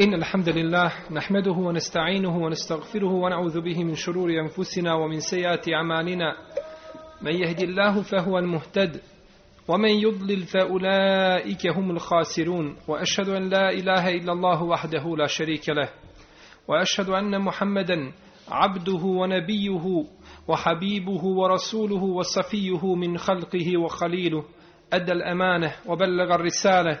إن الحمد لله نحمده ونستعينه ونستغفره ونعوذ به من شرور أنفسنا ومن سيئات أعمالنا. من يهدي الله فهو المهتد ومن يضلل فأولئك هم الخاسرون. وأشهد أن لا إله إلا الله وحده لا شريك له. وأشهد أن محمدا عبده ونبيه وحبيبه ورسوله وصفيه من خلقه وخليله. أدى الأمانة وبلغ الرسالة.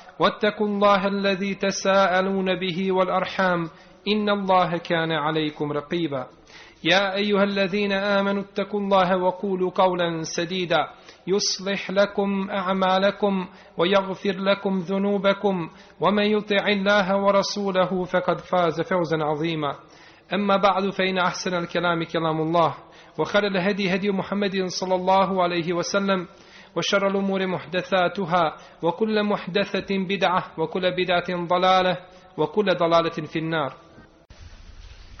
واتقوا الله الذي تساءلون به والأرحام إن الله كان عليكم رقيبا. يا أيها الذين آمنوا اتقوا الله وقولوا قولا سديدا. يصلح لكم أعمالكم ويغفر لكم ذنوبكم. ومن يطع الله ورسوله فقد فاز فوزا عظيما. أما بعد فإن أحسن الكلام كلام الله. وخير الهدي هدي محمد صلى الله عليه وسلم. وشر الأمور محدثاتها وكل محدثة بدعة وكل بدعة ضلالة وكل ضلالة في النار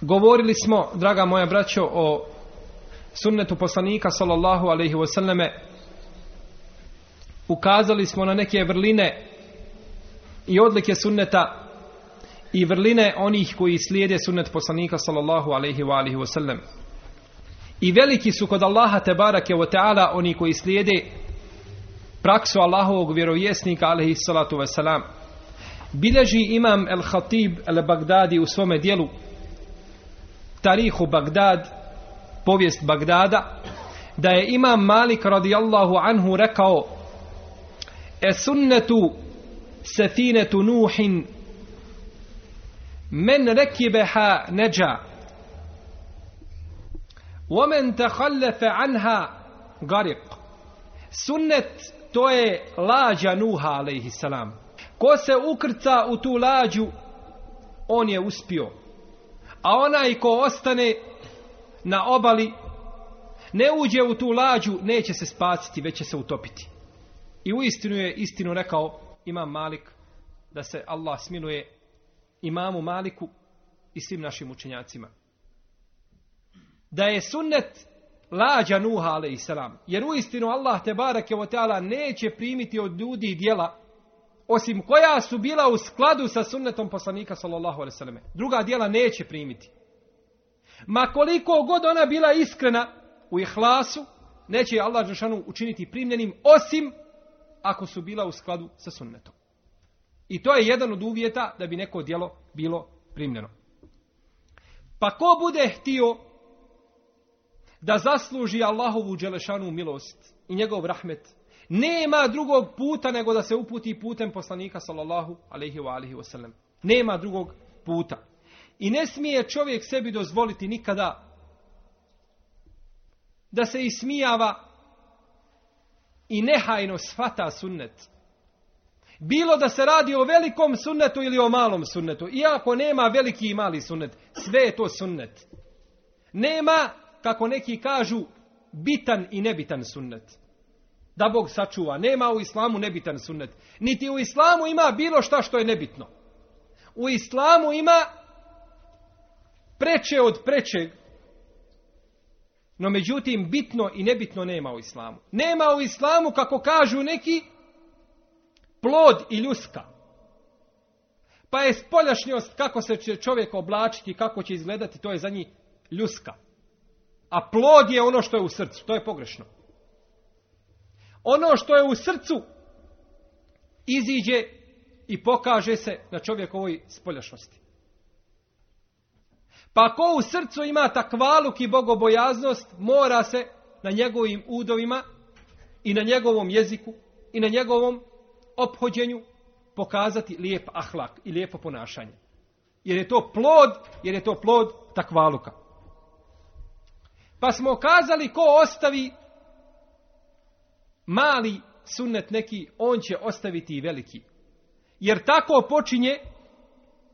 Govorili smo, draga moja braćo, o sunnetu poslanika sallallahu alaihi wasallame. Ukazali smo na neke vrline i odlike sunneta i vrline onih koji slijede sunnet poslanika sallallahu alaihi wa alihi wasallam. I veliki su kod Allaha tebarake wa ta'ala oni koji slijede praksu Allahovog vjerovjesnika alaihi salatu wasalam. Bileži imam el-Khatib el-Bagdadi u svome dijelu Tarihu Bagdad, povijest Bagdada, da je imam Malik radijallahu anhu rekao E sunnetu sefinetu Nuhin men rekibeha neđa ومن تخلف عنها غرق sunnet to je lađa Nuha salam. Ko se ukrca u tu lađu on je uspio. A onaj ko ostane na obali ne uđe u tu lađu neće se spasiti već će se utopiti. I u istinu je istinu rekao imam Malik da se Allah smiluje imamu Maliku i svim našim učenjacima. Da je sunnet lađa Nuha a.s. Jer u istinu Allah te barake neće primiti od ljudi dijela osim koja su bila u skladu sa sunnetom poslanika sallallahu sallam. Druga dijela neće primiti. Ma koliko god ona bila iskrena u ihlasu, neće Allah Žešanu učiniti primljenim osim ako su bila u skladu sa sunnetom. I to je jedan od uvjeta da bi neko dijelo bilo primljeno. Pa ko bude htio da zasluži Allahovu dželešanu milost i njegov rahmet, nema drugog puta nego da se uputi putem poslanika sallallahu alaihi wa alihi. Nema drugog puta. I ne smije čovjek sebi dozvoliti nikada da se ismijava i nehajno svata sunnet. Bilo da se radi o velikom sunnetu ili o malom sunnetu. Iako nema veliki i mali sunnet. Sve je to sunnet. Nema kako neki kažu, bitan i nebitan sunnet. Da Bog sačuva. Nema u islamu nebitan sunnet. Niti u islamu ima bilo šta što je nebitno. U islamu ima preče od prečeg. No međutim, bitno i nebitno nema u islamu. Nema u islamu, kako kažu neki, plod i ljuska. Pa je spoljašnjost kako se će čovjek oblačiti, kako će izgledati, to je za njih ljuska. A plod je ono što je u srcu. To je pogrešno. Ono što je u srcu iziđe i pokaže se na čovjekovoj spoljašnosti. Pa ako u srcu ima takvaluk i bogobojaznost, mora se na njegovim udovima i na njegovom jeziku i na njegovom ophođenju pokazati lijep ahlak i lijepo ponašanje. Jer je to plod, jer je to plod takvaluka. Pa smo kazali ko ostavi mali sunnet neki, on će ostaviti i veliki. Jer tako počinje,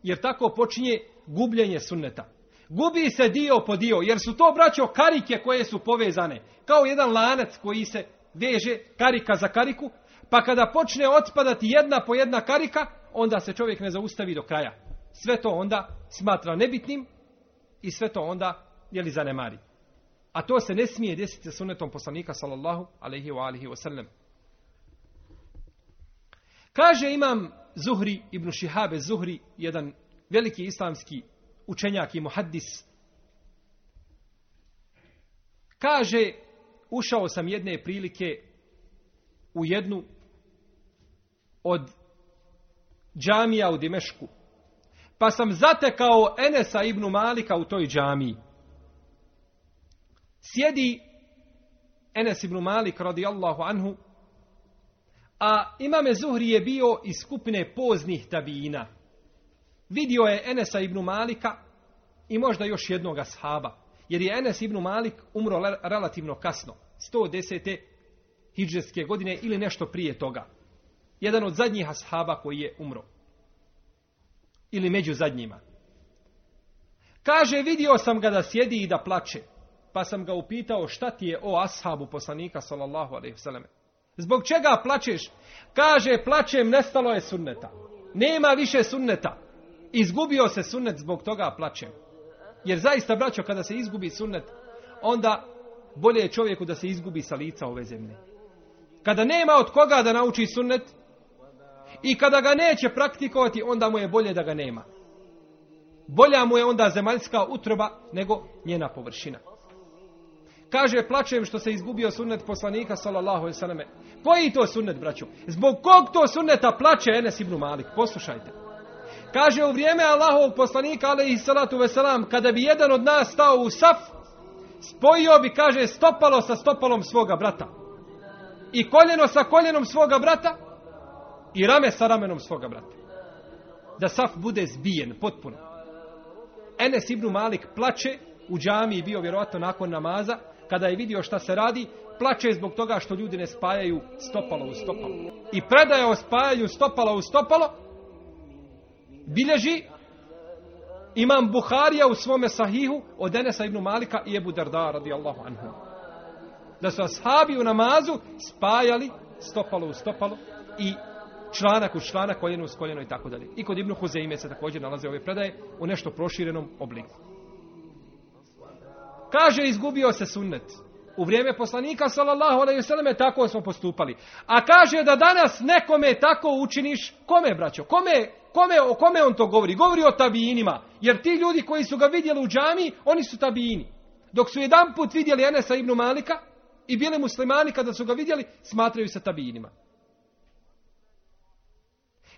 jer tako počinje gubljenje sunneta. Gubi se dio po dio, jer su to, braćo, karike koje su povezane. Kao jedan lanac koji se veže karika za kariku, pa kada počne otpadati jedna po jedna karika, onda se čovjek ne zaustavi do kraja. Sve to onda smatra nebitnim i sve to onda, jeli, zanemari. A to se ne smije desiti sa sunetom poslanika, sallallahu alaihi wa alihi wasallam. Kaže imam Zuhri ibn Šihabe Zuhri, jedan veliki islamski učenjak i muhaddis. Kaže, ušao sam jedne prilike u jednu od džamija u Dimešku. Pa sam zatekao Enesa ibn Malika u toj džamiji. Sjedi Enes ibn Malik radijallahu anhu, a imame Zuhri je bio iz skupine poznih tabijina. Vidio je Enesa ibn Malika i možda još jednoga sahaba. Jer je Enes ibn Malik umro relativno kasno. 110. hijđarske godine ili nešto prije toga. Jedan od zadnjih ashaba koji je umro. Ili među zadnjima. Kaže, vidio sam ga da sjedi i da plače. Pa sam ga upitao šta ti je o ashabu poslanika sallallahu alaihi. Zbog čega plačeš? Kaže, plačem, nestalo je sunneta. Nema više sunneta. Izgubio se sunnet, zbog toga plačem. Jer zaista, braćo, kada se izgubi sunnet, onda bolje je čovjeku da se izgubi sa lica ove zemlje. Kada nema od koga da nauči sunnet i kada ga neće praktikovati, onda mu je bolje da ga nema. Bolja mu je onda zemaljska utroba nego njena površina. Kaže, plačem što se izgubio sunnet poslanika, sallallahu sallam. Koji to sunnet, braćo? Zbog kog to sunneta plače Enes ibn Malik? Poslušajte. Kaže, u vrijeme Allahovog poslanika, alaihi salatu veselam, kada bi jedan od nas stao u saf, spojio bi, kaže, stopalo sa stopalom svoga brata. I koljeno sa koljenom svoga brata i rame sa ramenom svoga brata. Da saf bude zbijen, potpuno. Enes ibn Malik plače u džamiji bio vjerojatno nakon namaza, kada je vidio šta se radi, plače zbog toga što ljudi ne spajaju stopalo u stopalo. I predaje o spajanju stopala u stopalo bilježi imam Buharija u svome sahihu od Enesa ibn Malika i Ebu Darda radijallahu anhu. Da su ashabi u namazu spajali stopalo u stopalo i članak u članak, koljeno uz koljeno i tako dalje. I kod Ibnu Huzeime se također nalaze ove predaje u nešto proširenom obliku. Kaže, izgubio se sunnet. U vrijeme poslanika, sallallahu alaihi sallam, tako smo postupali. A kaže da danas nekome tako učiniš, kome, braćo? Kome, kome, o kome on to govori? Govori o tabijinima. Jer ti ljudi koji su ga vidjeli u džami, oni su tabijini. Dok su jedan put vidjeli Enesa ibn Malika i bili muslimani kada su ga vidjeli, smatraju se tabijinima.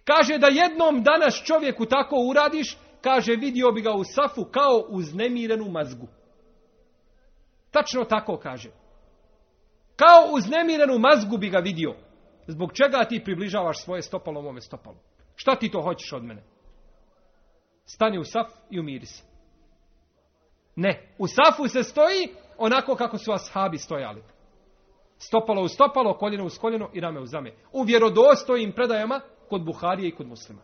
Kaže da jednom danas čovjeku tako uradiš, kaže vidio bi ga u safu kao uznemirenu mazgu. Tačno tako kaže. Kao uznemirenu mazgu bi ga vidio. Zbog čega ti približavaš svoje stopalo ovome stopalu? Šta ti to hoćeš od mene? Stani u saf i umiri se. Ne, u safu se stoji onako kako su ashabi stojali. Stopalo u stopalo, koljeno uz koljeno i rame uz rame. U vjerodostojim predajama kod Buharije i kod muslima.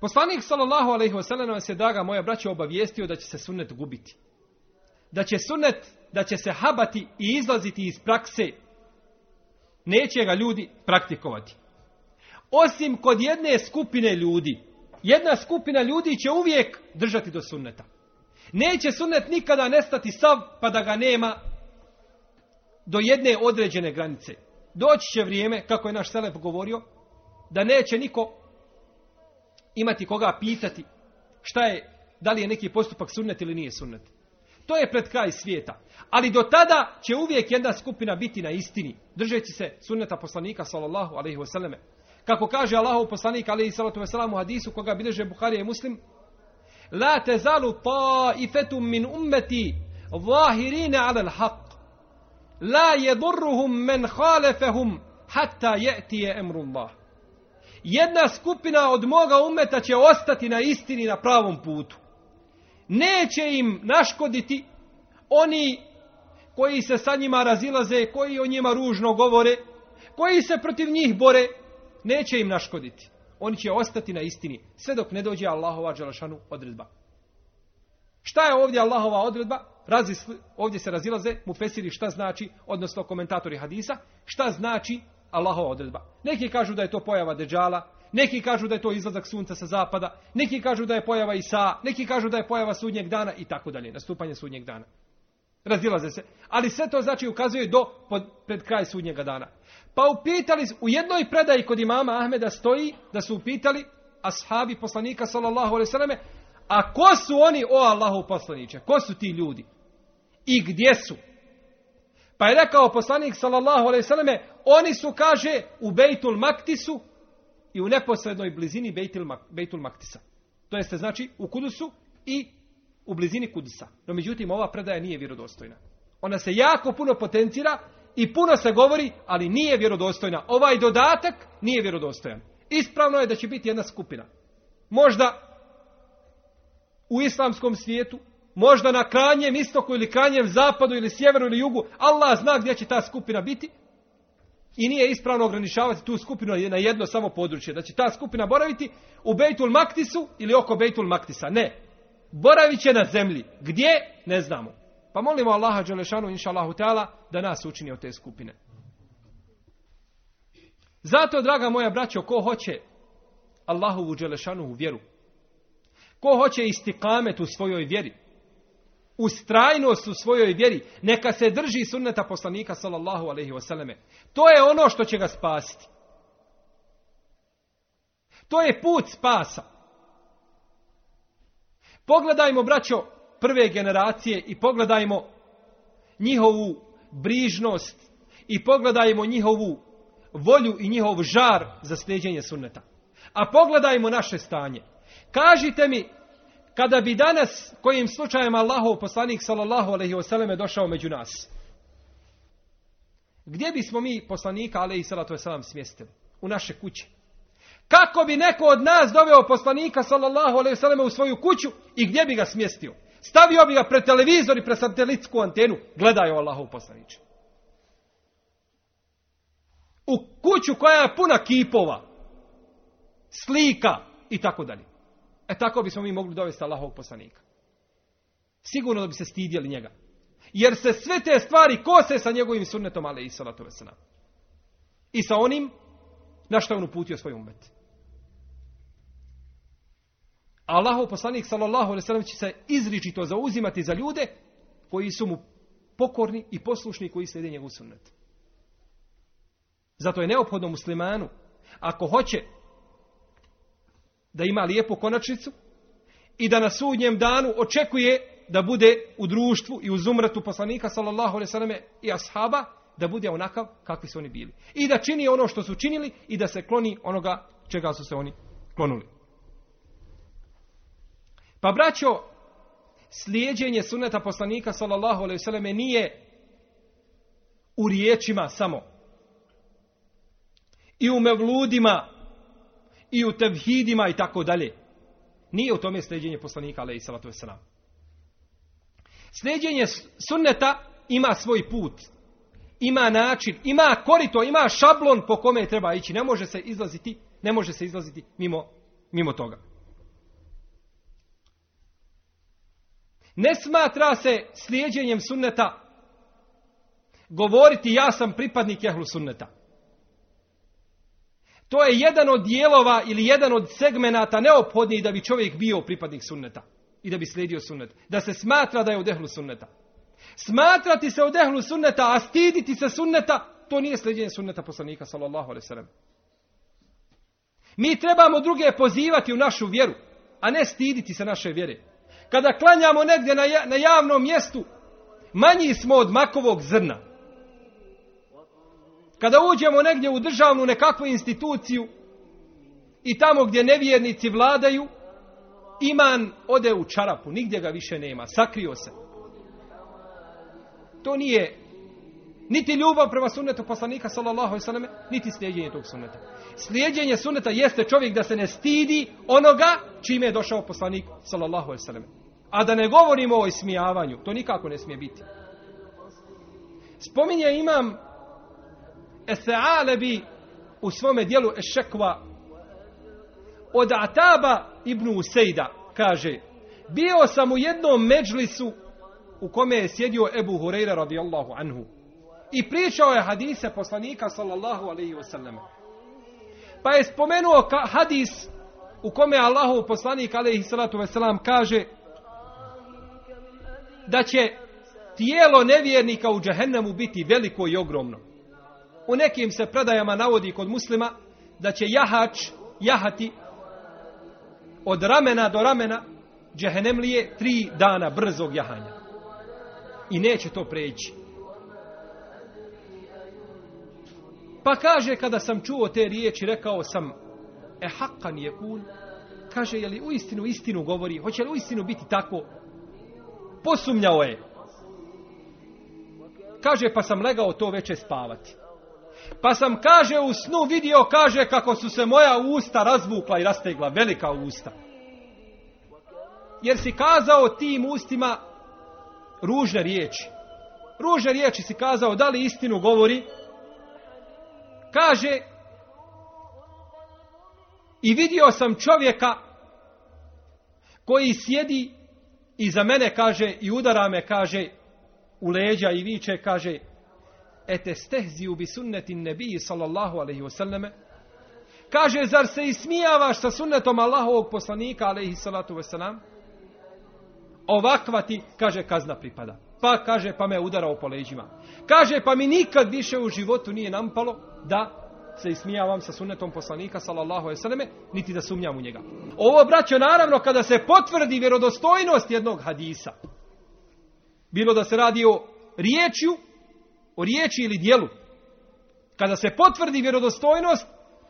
Poslanik sallallahu alejhi ve sellem nas je moja braća obavijestio da će se sunnet gubiti. Da će sunnet, da će se habati i izlaziti iz prakse. Neće ga ljudi praktikovati. Osim kod jedne skupine ljudi. Jedna skupina ljudi će uvijek držati do sunneta. Neće sunnet nikada nestati sav pa da ga nema do jedne određene granice. Doći će vrijeme, kako je naš Selep govorio, da neće niko imati koga pitati šta je, da li je neki postupak sunnet ili nije sunnet. To je pred kraj svijeta. Ali do tada će uvijek jedna skupina biti na istini, držeći se sunneta poslanika sallallahu alaihi wasallam. Kako kaže Allahov poslanik alaihi sallatu wasallam u hadisu koga bilježe Buharija i Muslim, La tezalu ta'ifetum min ummeti zahirine ala l'haq. La jedurruhum men halefehum hatta je'tije emrullah. Jedna skupina od moga umeta će ostati na istini na pravom putu. Neće im naškoditi oni koji se sa njima razilaze, koji o njima ružno govore, koji se protiv njih bore, neće im naškoditi. Oni će ostati na istini, sve dok ne dođe Allahova Đalašanu odredba. Šta je ovdje Allahova odredba? Razisli, ovdje se razilaze mu fesiri šta znači, odnosno komentatori hadisa, šta znači Allahova odredba. Neki kažu da je to pojava deđala, neki kažu da je to izlazak sunca sa zapada, neki kažu da je pojava Isa, neki kažu da je pojava sudnjeg dana i tako dalje, nastupanje sudnjeg dana. Razilaze se. Ali sve to znači ukazuje do pod, pred kraj sudnjega dana. Pa upitali, u jednoj predaji kod imama Ahmeda stoji da su upitali ashabi poslanika sallallahu alejhi ve a ko su oni o Allahu poslaniče? Ko su ti ljudi? I gdje su? Pa je rekao poslanik sallallahu alejhi oni su kaže u Bejtul Maktisu i u neposrednoj blizini Bejtul, Maktisa. To jeste znači u Kudusu i u blizini Kudusa. No međutim ova predaja nije vjerodostojna. Ona se jako puno potencira i puno se govori, ali nije vjerodostojna. Ovaj dodatak nije vjerodostojan. Ispravno je da će biti jedna skupina. Možda u islamskom svijetu, možda na krajnjem istoku ili krajnjem zapadu ili sjeveru ili jugu, Allah zna gdje će ta skupina biti. I nije ispravno ograničavati tu skupinu na jedno samo područje. Da će ta skupina boraviti u Bejtul Maktisu ili oko Bejtul Maktisa. Ne. Boravit će na zemlji. Gdje? Ne znamo. Pa molimo Allaha Đelešanu, inša Allahu Teala, da nas učini od te skupine. Zato, draga moja braćo, ko hoće Allahovu Đelešanu u vjeru, ko hoće istikamet u svojoj vjeri, ustrajnost u svojoj vjeri, neka se drži sunneta poslanika sallallahu alaihi wasallame. To je ono što će ga spasiti. To je put spasa. Pogledajmo, braćo, prve generacije i pogledajmo njihovu brižnost i pogledajmo njihovu volju i njihov žar za sljeđenje sunneta. A pogledajmo naše stanje. Kažite mi, kada bi danas, kojim slučajem Allahov poslanik sallallahu alaihi wasallam došao među nas, gdje bismo mi poslanika alaihi wasallam smjestili? U naše kuće. Kako bi neko od nas doveo poslanika sallallahu alaihi wasallam u svoju kuću i gdje bi ga smjestio? Stavio bi ga pred televizor i pred satelitsku antenu. Gledaju Allahov poslaniče. U kuću koja je puna kipova, slika i tako dalje. E tako bismo mi mogli dovesti Allahovog poslanika. Sigurno da bi se stidjeli njega. Jer se sve te stvari kose sa njegovim sunnetom, ale i salatu vesena. I sa onim na što je on uputio svoj umet. Allahov poslanik sallallahu alejhi će se izričito zauzimati za ljude koji su mu pokorni i poslušni koji slijede njegov sunnet. Zato je neophodno muslimanu ako hoće da ima lijepu konačnicu i da na sudnjem danu očekuje da bude u društvu i u zumratu poslanika sallallahu alejhi ve i ashaba da bude onakav kakvi su oni bili i da čini ono što su činili i da se kloni onoga čega su se oni klonuli. Pa braćo, slijedjenje suneta poslanika sallallahu alejhi ve nije u riječima samo. I u mevludima i u tevhidima i tako dalje. Nije u tome slijedjenje poslanika alejhi salatu vesselam. Slijedjenje sunneta ima svoj put. Ima način, ima korito, ima šablon po kome treba ići. Ne može se izlaziti, ne može se izlaziti mimo, mimo toga. Ne smatra se slijedjenjem sunneta govoriti ja sam pripadnik jehlu sunneta. To je jedan od dijelova ili jedan od segmenata neophodniji da bi čovjek bio pripadnik sunneta i da bi slijedio sunnet. Da se smatra da je u dehlu sunneta. Smatrati se u dehlu sunneta, a stiditi se sunneta, to nije slijedjenje sunneta poslanika, sallallahu alaihi sallam. Mi trebamo druge pozivati u našu vjeru, a ne stiditi se naše vjere. Kada klanjamo negdje na javnom mjestu, manji smo od makovog zrna. Kada uđemo negdje u državnu nekakvu instituciju i tamo gdje nevjernici vladaju, iman ode u čarapu, nigdje ga više nema, sakrio se. To nije niti ljubav prema sunnetu poslanika sallallahu alejhi ve niti slijedeње tog sunneta. Slijedeње sunneta jeste čovjek da se ne stidi onoga čime je došao poslanik sallallahu alejhi ve A da ne govorimo o ismijavanju, to nikako ne smije biti. Spominje imam Ese'alebi u svome dijelu Ešekva od Ataba ibn Usejda kaže Bio sam u jednom međlisu u kome je sjedio Ebu Hureyre radijallahu anhu. I pričao je hadise poslanika sallallahu alaihi wasallam. Pa je spomenuo hadis u kome Allahu poslanik alaihi salatu wasallam kaže da će tijelo nevjernika u džehennemu biti veliko i ogromno. U nekim se predajama navodi kod muslima da će jahač jahati od ramena do ramena džehennemlije tri dana brzog jahanja. I neće to preći. Pa kaže, kada sam čuo te riječi, rekao sam, e haqqan je kun, kaže, je li u istinu istinu govori, hoće li u istinu biti tako? Posumnjao je. Kaže, pa sam legao to veče spavati. Pa sam, kaže, u snu vidio, kaže, kako su se moja usta razvukla i rastegla, velika usta. Jer si kazao tim ustima ružne riječi. Ružne riječi si kazao, da li istinu govori? Kaže, i vidio sam čovjeka koji sjedi i za mene, kaže, i udara me, kaže, u leđa i viče, kaže, ete stehziju bi sunnetin nebiji, sallallahu alaihi wasallame, kaže, zar se ismijavaš sa sunnetom Allahovog poslanika, alaihi salatu wasalam, ovakva ti, kaže, kazna pripada. Pa kaže, pa me udarao po leđima. Kaže, pa mi nikad više u životu nije nampalo da se ismijavam sa sunnetom poslanika, sallallahu alaihi sallame, niti da sumnjam u njega. Ovo, braćo, naravno, kada se potvrdi vjerodostojnost jednog hadisa, bilo da se radi o riječju, o riječi ili dijelu, kada se potvrdi vjerodostojnost,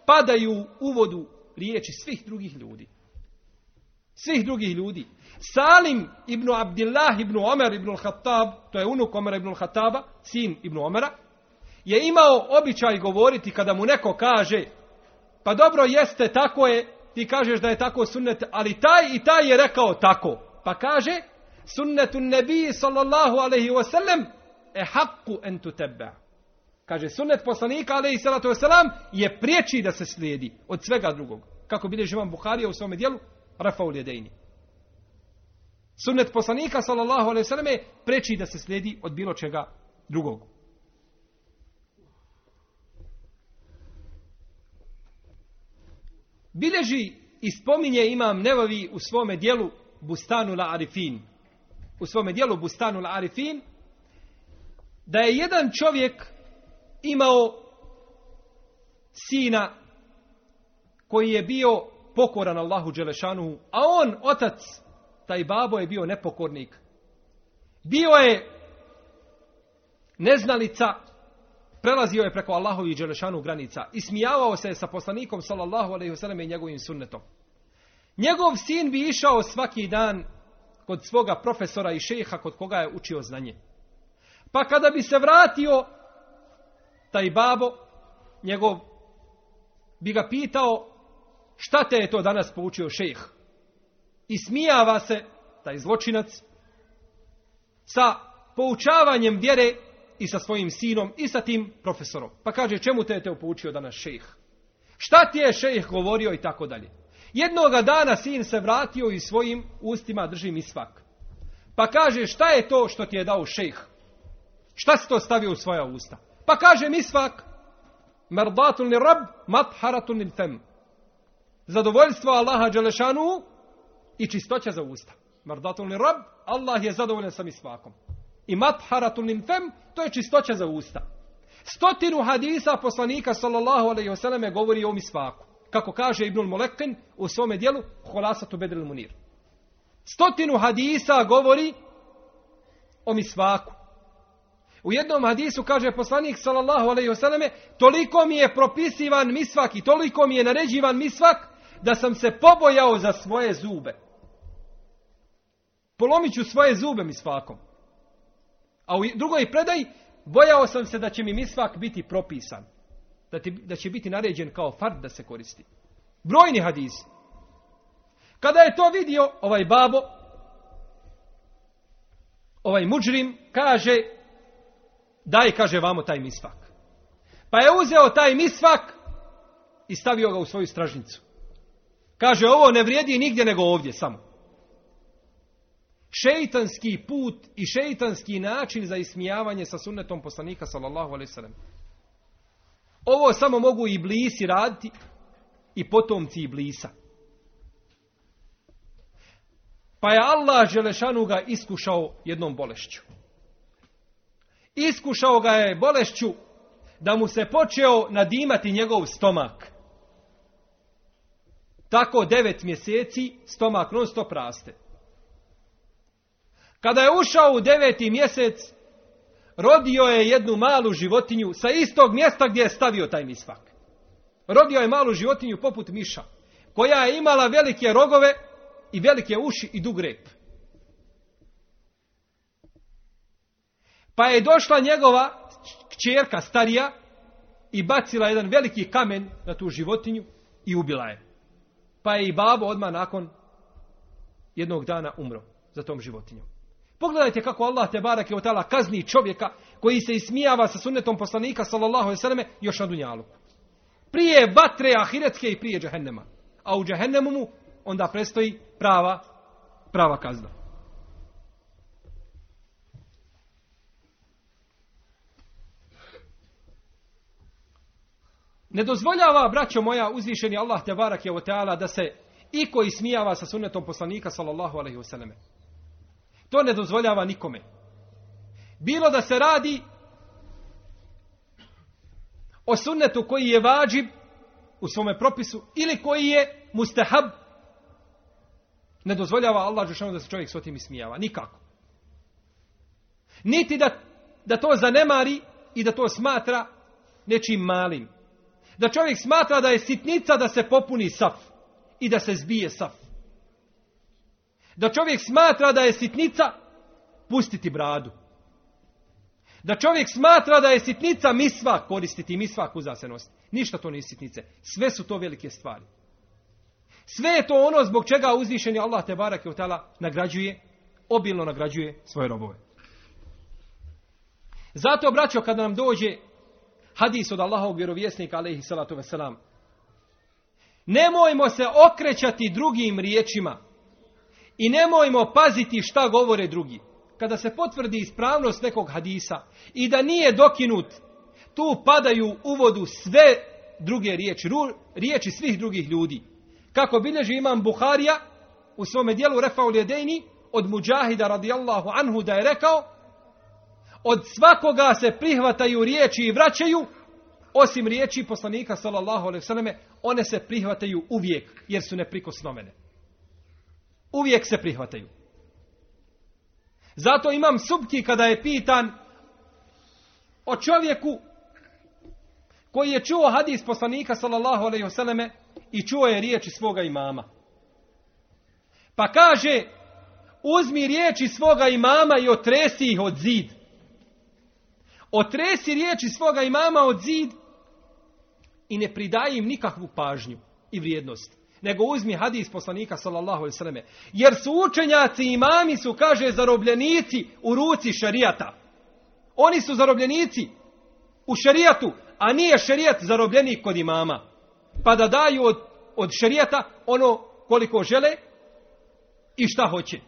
padaju u uvodu riječi svih drugih ljudi. Svih drugih ljudi. Salim ibn Abdillah ibn Omer ibn Khattab, to je unuk Omer ibn Khattaba, sin ibn Omera, je imao običaj govoriti kada mu neko kaže pa dobro jeste, tako je, ti kažeš da je tako sunnet, ali taj i taj je rekao tako. Pa kaže sunnetu nebiji sallallahu alaihi wasallam e haqqu entu tebe. Kaže sunnet poslanika alaihi sallatu wasallam je priječi da se slijedi od svega drugog. Kako bilježi vam Buharija u svome dijelu, Rafaul Jedejni. Sunnet poslanika sallallahu alejhi ve selleme preči da se slijedi od bilo čega drugog. Bileži i spominje imam Nevavi u svome dijelu Bustanu la Arifin. U svome dijelu Bustanu la Arifin da je jedan čovjek imao sina koji je bio pokoran Allahu Đelešanu, a on, otac, taj babo je bio nepokornik. Bio je neznalica, prelazio je preko Allahovi Đelešanu granica i smijavao se sa poslanikom sallallahu alaihi wasallam i njegovim sunnetom. Njegov sin bi išao svaki dan kod svoga profesora i šeha kod koga je učio znanje. Pa kada bi se vratio taj babo, njegov bi ga pitao šta te je to danas poučio šejh? I smijava se taj zločinac sa poučavanjem vjere i sa svojim sinom i sa tim profesorom. Pa kaže čemu te je te poučio danas šejh? Šta ti je šejh govorio i tako dalje. Jednoga dana sin se vratio i svojim ustima drži misvak. Pa kaže šta je to što ti je dao šejh? Šta si to stavio u svoja usta? Pa kaže misvak merdatun li rab matharatun li zadovoljstvo Allaha Đelešanu i čistoća za usta. Mardatun li rab, Allah je zadovoljan sa misvakom. I matharatun fem, to je čistoća za usta. Stotinu hadisa poslanika sallallahu alaihi wasallam govori o misvaku. Kako kaže Ibnul Molekin u svome dijelu Holasatu Bedril Munir. Stotinu hadisa govori o misvaku. U jednom hadisu kaže poslanik sallallahu alejhi ve toliko mi je propisivan misvak i toliko mi je naređivan misvak da sam se pobojao za svoje zube. Polomit ću svoje zube mi svakom. A u drugoj predaj, bojao sam se da će mi misvak biti propisan. Da, ti, da će biti naređen kao fard da se koristi. Brojni hadis. Kada je to vidio ovaj babo, ovaj muđrim, kaže, daj, kaže, vamo taj misvak. Pa je uzeo taj misvak i stavio ga u svoju stražnicu. Kaže, ovo ne vrijedi nigdje nego ovdje samo. šeitanski put i šeitanski način za ismijavanje sa sunnetom poslanika sallallahu alaihi sallam. Ovo samo mogu i blisi raditi i potomci i blisa. Pa je Allah Želešanu ga iskušao jednom bolešću. Iskušao ga je bolešću da mu se počeo nadimati njegov stomak. Tako devet mjeseci stomak non stop raste. Kada je ušao u deveti mjesec, rodio je jednu malu životinju sa istog mjesta gdje je stavio taj misvak. Rodio je malu životinju poput miša, koja je imala velike rogove i velike uši i dug rep. Pa je došla njegova kćerka starija i bacila jedan veliki kamen na tu životinju i ubila je. Pa je i babo odmah nakon jednog dana umro za tom životinjom. Pogledajte kako Allah te je otala kazni čovjeka koji se ismijava sa sunnetom poslanika sallallahu alejhi još na dunjalu. Prije batre ahiretske i prije džehennema. A u džehennemu mu onda prestoji prava prava kazna. Ne dozvoljava, braćo moja, uzvišeni Allah te barak je teala da se i koji smijava sa sunnetom poslanika sallallahu alaihi wasallam. To ne dozvoljava nikome. Bilo da se radi o sunnetu koji je vađib u svome propisu ili koji je mustahab ne dozvoljava Allah Žešanu da se čovjek s otim ismijava. Nikako. Niti da, da to zanemari i da to smatra nečim malim. Da čovjek smatra da je sitnica da se popuni saf i da se zbije saf. Da čovjek smatra da je sitnica pustiti bradu. Da čovjek smatra da je sitnica misva koristiti misva kuza se nositi. Ništa to nije sitnice. Sve su to velike stvari. Sve je to ono zbog čega uzvišeni Allah te barake utala nagrađuje, obilno nagrađuje svoje robove. Zato, braćo, kada nam dođe hadis od Allahovog vjerovjesnika, alaihi salatu veselam, nemojmo se okrećati drugim riječima i nemojmo paziti šta govore drugi. Kada se potvrdi ispravnost nekog hadisa i da nije dokinut, tu padaju u vodu sve druge riječi, riječi svih drugih ljudi. Kako bilježi imam Buharija u svome dijelu Refaul Jedejni od Mujahida radijallahu anhu da je rekao od svakoga se prihvataju riječi i vraćaju osim riječi poslanika sallallahu alejhi one se prihvataju uvijek jer su neprikosnovene. Uvijek se prihvataju. Zato imam subki kada je pitan o čovjeku koji je čuo hadis poslanika sallallahu alejhi i čuo je riječi svoga imama. Pa kaže, uzmi riječi svoga imama i otresi ih od zid. Otresi riječi svoga imama od zid i ne pridaje im nikakvu pažnju i vrijednost. Nego uzmi hadis poslanika sallallahu alaihi Jer su učenjaci i imami su, kaže, zarobljenici u ruci šarijata. Oni su zarobljenici u šarijatu, a nije šarijat zarobljenik kod imama pa da daju od, od šerijata ono koliko žele i šta hoće.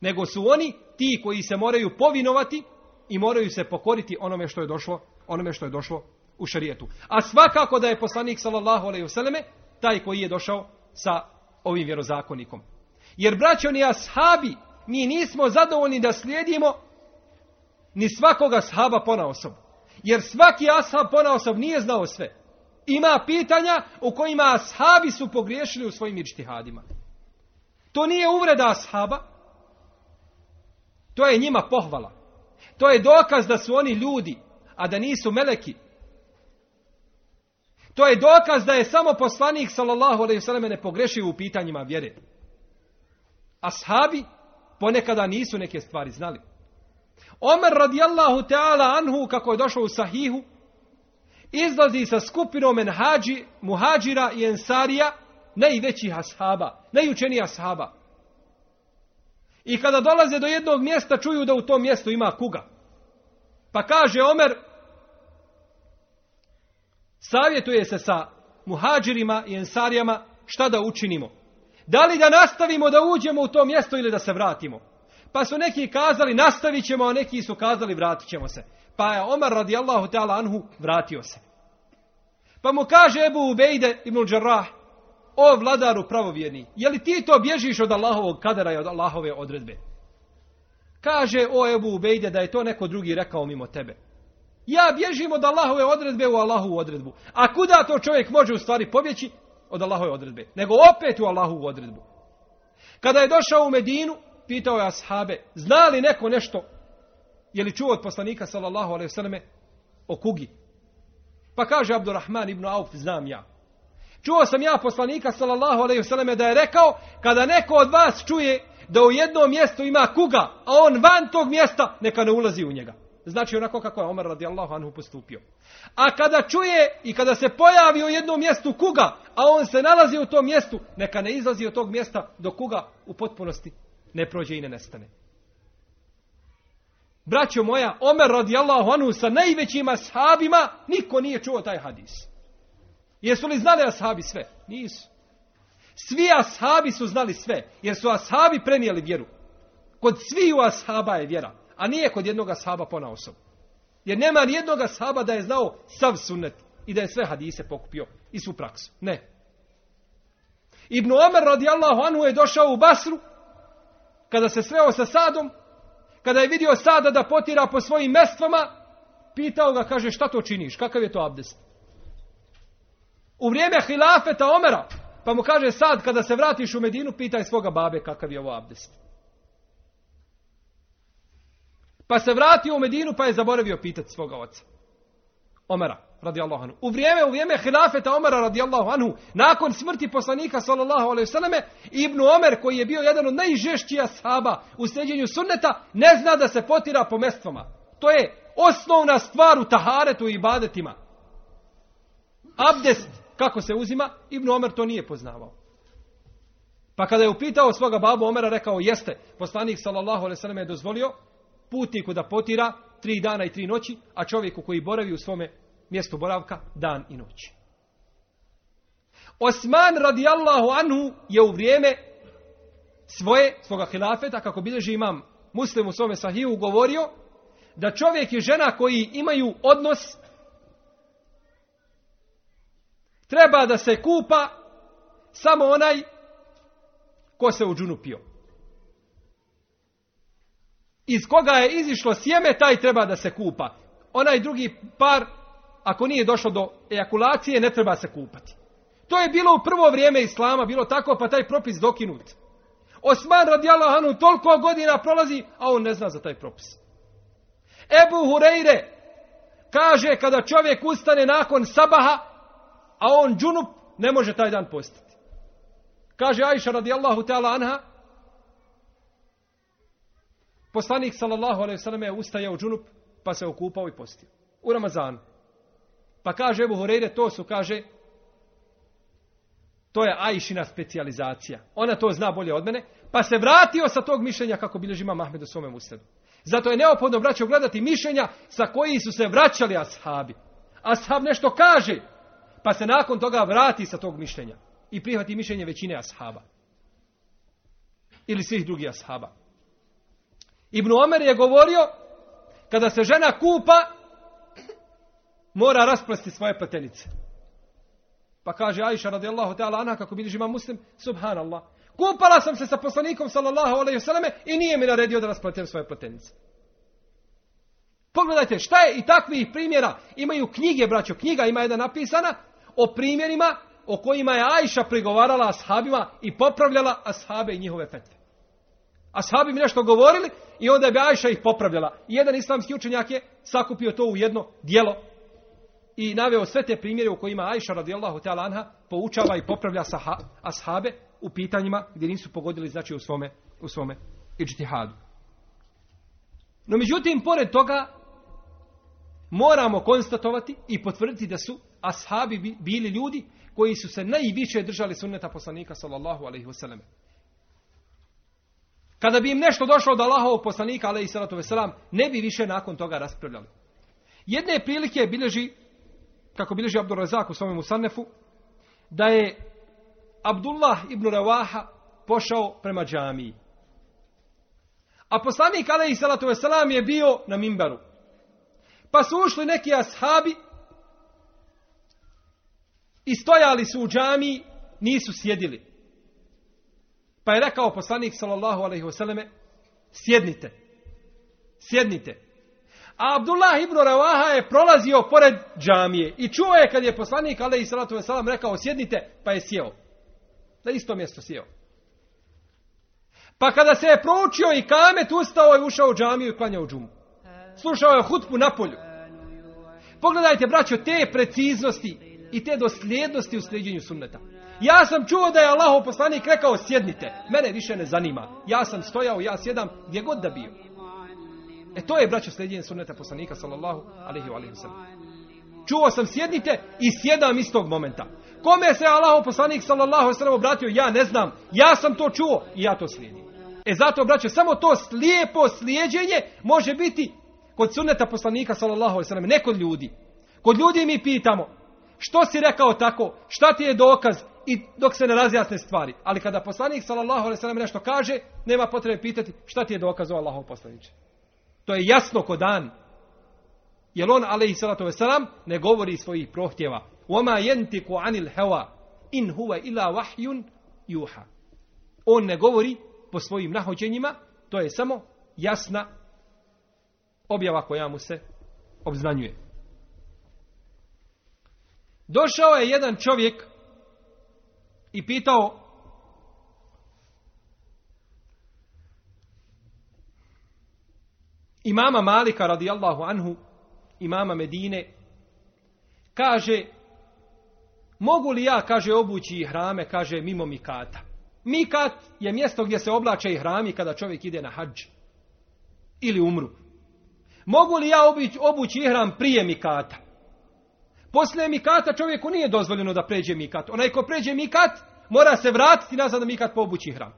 Nego su oni ti koji se moraju povinovati i moraju se pokoriti onome što je došlo, onome što je došlo u šerijetu. A svakako da je poslanik sallallahu alejhi ve taj koji je došao sa ovim vjerozakonikom. Jer braćo ni ashabi, mi nismo zadovoljni da slijedimo ni svakoga ashaba pona osob. Jer svaki ashab pona osob nije znao sve. Ima pitanja u kojima ashabi su pogriješili u svojim ičtihadima. To nije uvreda ashaba. To je njima pohvala. To je dokaz da su oni ljudi, a da nisu meleki. To je dokaz da je samo poslanik sallallahu alejhi ve ne pogrešio u pitanjima vjere. Ashabi ponekada nisu neke stvari znali. Omer radijallahu ta'ala anhu, kako je došao u sahihu, izlazi sa skupinom enhađi, muhađira i ensarija, najvećih ashaba, najučenijih ashaba. I kada dolaze do jednog mjesta, čuju da u tom mjestu ima kuga. Pa kaže Omer, savjetuje se sa muhađirima i ensarijama šta da učinimo. Da li da nastavimo da uđemo u to mjesto ili da se vratimo? Pa su neki kazali nastavit ćemo, a neki su kazali vratit ćemo se. Pa je Omar radijallahu ta'ala anhu vratio se. Pa mu kaže Ebu Ubejde ibn Đarrah, o vladaru pravovjerni, je li ti to bježiš od Allahovog kadara i od Allahove odredbe? Kaže o Ebu Ubejde da je to neko drugi rekao mimo tebe. Ja bježim od Allahove odredbe u Allahovu odredbu. A kuda to čovjek može u stvari pobjeći? Od Allahove odredbe. Nego opet u Allahovu odredbu. Kada je došao u Medinu, pitao je ashabe, zna li neko nešto, je li čuo od poslanika sallallahu alaihi o kugi? Pa kaže Abdurrahman ibn Auf, znam ja. Čuo sam ja poslanika sallallahu alaihi vseleme da je rekao, kada neko od vas čuje da u jednom mjestu ima kuga, a on van tog mjesta, neka ne ulazi u njega. Znači onako kako je Omer radijallahu anhu postupio. A kada čuje i kada se pojavi u jednom mjestu kuga, a on se nalazi u tom mjestu, neka ne izlazi od tog mjesta do kuga u potpunosti ne prođe i ne nestane. Braćo moja, Omer radijallahu anhu sa najvećim ashabima, niko nije čuo taj hadis. Jesu li znali ashabi sve? Nisu. Svi ashabi su znali sve, jer su ashabi prenijeli vjeru. Kod sviju ashaba je vjera, a nije kod jednog ashaba pona osob. Jer nema ni jednog ashaba da je znao sav sunnet i da je sve hadise pokupio i svu praksu. Ne. Ibn Omer radijallahu anhu je došao u Basru, kada se sreo sa Sadom, kada je vidio Sada da potira po svojim mestvama, pitao ga, kaže, šta to činiš? Kakav je to abdest? U vrijeme hilafeta Omera, pa mu kaže sad, kada se vratiš u Medinu, pitaj svoga babe kakav je ovo abdest. Pa se vratio u Medinu, pa je zaboravio pitati svoga oca. Omera, radijallahu anhu. U vrijeme, u vrijeme hilafeta Omera, radijallahu anhu, nakon smrti poslanika, sallallahu alaihi sallame, Ibn Omer, koji je bio jedan od najžešćih ashaba u sljeđenju sunneta, ne zna da se potira po mestvama. To je osnovna stvar u taharetu i ibadetima. Abdest, kako se uzima, Ibn Omer to nije poznavao. Pa kada je upitao svoga babu Omera, rekao, jeste, poslanik, sallallahu sallame, je dozvolio putniku da potira tri dana i tri noći, a čovjeku koji boravi u svome mjestu boravka dan i noć. Osman radijallahu anhu je u vrijeme svoje, svoga hilafeta, kako bilježi imam muslim u svome sahiju, govorio da čovjek i žena koji imaju odnos treba da se kupa samo onaj ko se u džunu pio. Iz koga je izišlo sjeme, taj treba da se kupa. Onaj drugi par ako nije došlo do ejakulacije, ne treba se kupati. To je bilo u prvo vrijeme Islama, bilo tako, pa taj propis dokinut. Osman radijallahu anhu toliko godina prolazi, a on ne zna za taj propis. Ebu Hureyre kaže kada čovjek ustane nakon sabaha, a on džunup, ne može taj dan postati. Kaže Ajša radijallahu ta'ala anha, poslanik sallallahu alaihi sallam je ustajao džunup, pa se okupao i postio. U Ramazanu. Pa kaže Ebu Horeire, to su, kaže, to je Ajšina specijalizacija. Ona to zna bolje od mene. Pa se vratio sa tog mišljenja kako bilježi ima Mahmed u svome musledu. Zato je neophodno, braćo, gledati mišljenja sa koji su se vraćali ashabi. Ashab nešto kaže, pa se nakon toga vrati sa tog mišljenja. I prihvati mišljenje većine ashaba. Ili svih drugih ashaba. Ibn Omer je govorio, kada se žena kupa, mora rasplesti svoje pletenice. Pa kaže Aisha radijallahu ta'ala anha kako bilježi ima muslim, subhanallah. Kupala sam se sa poslanikom sallallahu alaihi vseleme i nije mi naredio da raspletem svoje pletenice. Pogledajte šta je i takvih primjera. Imaju knjige, braćo, knjiga ima jedna napisana o primjerima o kojima je Ajša prigovarala ashabima i popravljala ashabe i njihove fetve. Ashabi mi nešto govorili i onda bi Ajša ih popravljala. I jedan islamski učenjak je sakupio to u jedno dijelo i naveo sve te primjere u kojima Ajša radijallahu ta'ala anha poučava i popravlja ashabe u pitanjima gdje nisu pogodili znači u svome, u svome ičtihadu. No međutim, pored toga, moramo konstatovati i potvrditi da su ashabi bili ljudi koji su se najviše držali sunneta poslanika sallallahu alaihi wasallam. Kada bi im nešto došlo od Allahovog poslanika alaihi sallatu wasallam, ne bi više nakon toga raspravljali. Jedne prilike bilježi kako bilježi Abdul Razak u svome Musannefu, da je Abdullah ibn Ravaha pošao prema džamiji. A poslanik alaihi salatu wasalam je bio na mimbaru. Pa su ušli neki ashabi i stojali su u džamiji, nisu sjedili. Pa je rekao poslanik sallallahu alaihi wasallam, sjednite. Sjednite. A Abdullah ibn Ravaha je prolazio pored džamije i čuo je kad je poslanik alaihi salatu wasalam rekao sjednite, pa je sjeo. Na isto mjesto sjeo. Pa kada se je proučio i kamet, ustao i ušao u džamiju i klanjao džumu. Slušao je hutbu na polju. Pogledajte, braćo, te preciznosti i te dosljednosti u sljeđenju sunneta. Ja sam čuo da je Allahov poslanik rekao sjednite. Mene više ne zanima. Ja sam stojao, ja sjedam gdje god da bio. E to je, braćo, sljeđenje sunneta poslanika, sallallahu alaihi wa alaihi Čuo sam sjednite i sjedam istog momenta. Kome se Allahov poslanik, sallallahu alaihi wa obratio, ja ne znam. Ja sam to čuo i ja to slijedim. E zato, braćo, samo to slijepo slijeđenje može biti kod sunneta poslanika, sallallahu alaihi wa ne kod ljudi. Kod ljudi mi pitamo, što si rekao tako, šta ti je dokaz, i dok se ne razjasne stvari. Ali kada poslanik sallallahu alejhi ve nešto kaže, nema potrebe pitati šta ti je dokaz o Allahov poslanice. To je jasno ko dan. Jer on alejhi salatu vesselam ne govori svojih prohtjeva. Wama yantiqu anil hawa in huwa illa wahyun yuha. On ne govori po svojim nahođenjima, to je samo jasna objava koja mu se obznanjuje. Došao je jedan čovjek i pitao imama Malika radijallahu anhu, imama Medine, kaže, mogu li ja, kaže, obući hrame, kaže, mimo Mikata. Mikat je mjesto gdje se oblače i hrami kada čovjek ide na hađ ili umru. Mogu li ja obući ihram prije Mikata? Poslije Mikata čovjeku nije dozvoljeno da pređe Mikat. Onaj ko pređe Mikat, mora se vratiti nazad da Mikat pobući ihram.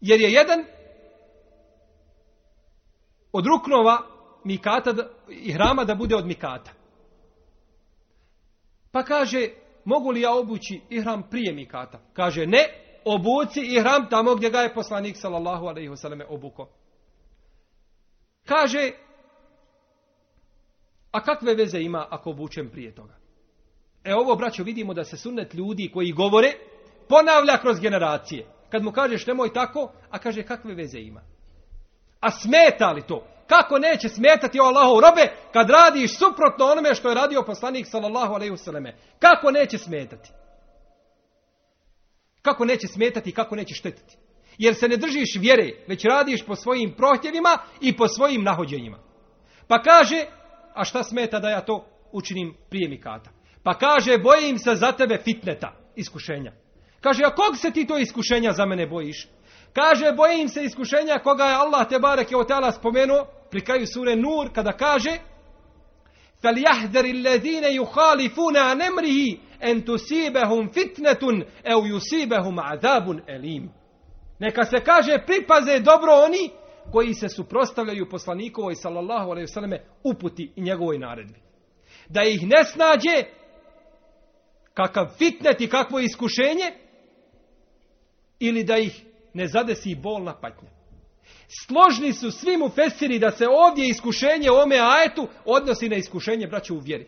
Jer je jedan od ruknova Mikata i hrama da bude od Mikata. Pa kaže, mogu li ja obući ihram prije Mikata? Kaže, ne, obuci ihram tamo gdje ga je poslanik sallallahu alaihi wasallam obuko. Kaže, a kakve veze ima ako obučem prije toga? E ovo, braćo, vidimo da se sunnet ljudi koji govore ponavlja kroz generacije. Kad mu kažeš nemoj tako, a kaže kakve veze ima? A smeta li to? Kako neće smetati o Allahu robe kad radiš suprotno onome što je radio poslanik sallallahu alejhi ve Kako neće smetati? Kako neće smetati i kako neće štetiti? Jer se ne držiš vjere, već radiš po svojim prohtjevima i po svojim nahođenjima. Pa kaže, a šta smeta da ja to učinim prije mikata? Pa kaže, bojim se za tebe fitneta, iskušenja. Kaže, a kog se ti to iskušenja za mene bojiš? Kaže, bojim se iskušenja koga je Allah te barek je otala spomenuo pri kraju sure Nur kada kaže فَلْيَحْذَرِ الَّذِينَ يُخَالِفُونَ عَنْ أَمْرِهِ أَنْ تُسِيبَهُمْ فِتْنَةٌ أَوْ يُسِيبَهُمْ عَذَابٌ أَلِيمٌ Neka se kaže pripaze dobro oni koji se suprostavljaju poslanikovoj sallallahu alejhi ve uputi i njegovoj naredbi. Da ih ne snađe kakav fitnet i kakvo iskušenje ili da ih ne zadesi bolna patnja. Složni su svi mu fesiri da se ovdje iskušenje ome ajetu odnosi na iskušenje braća u vjeri.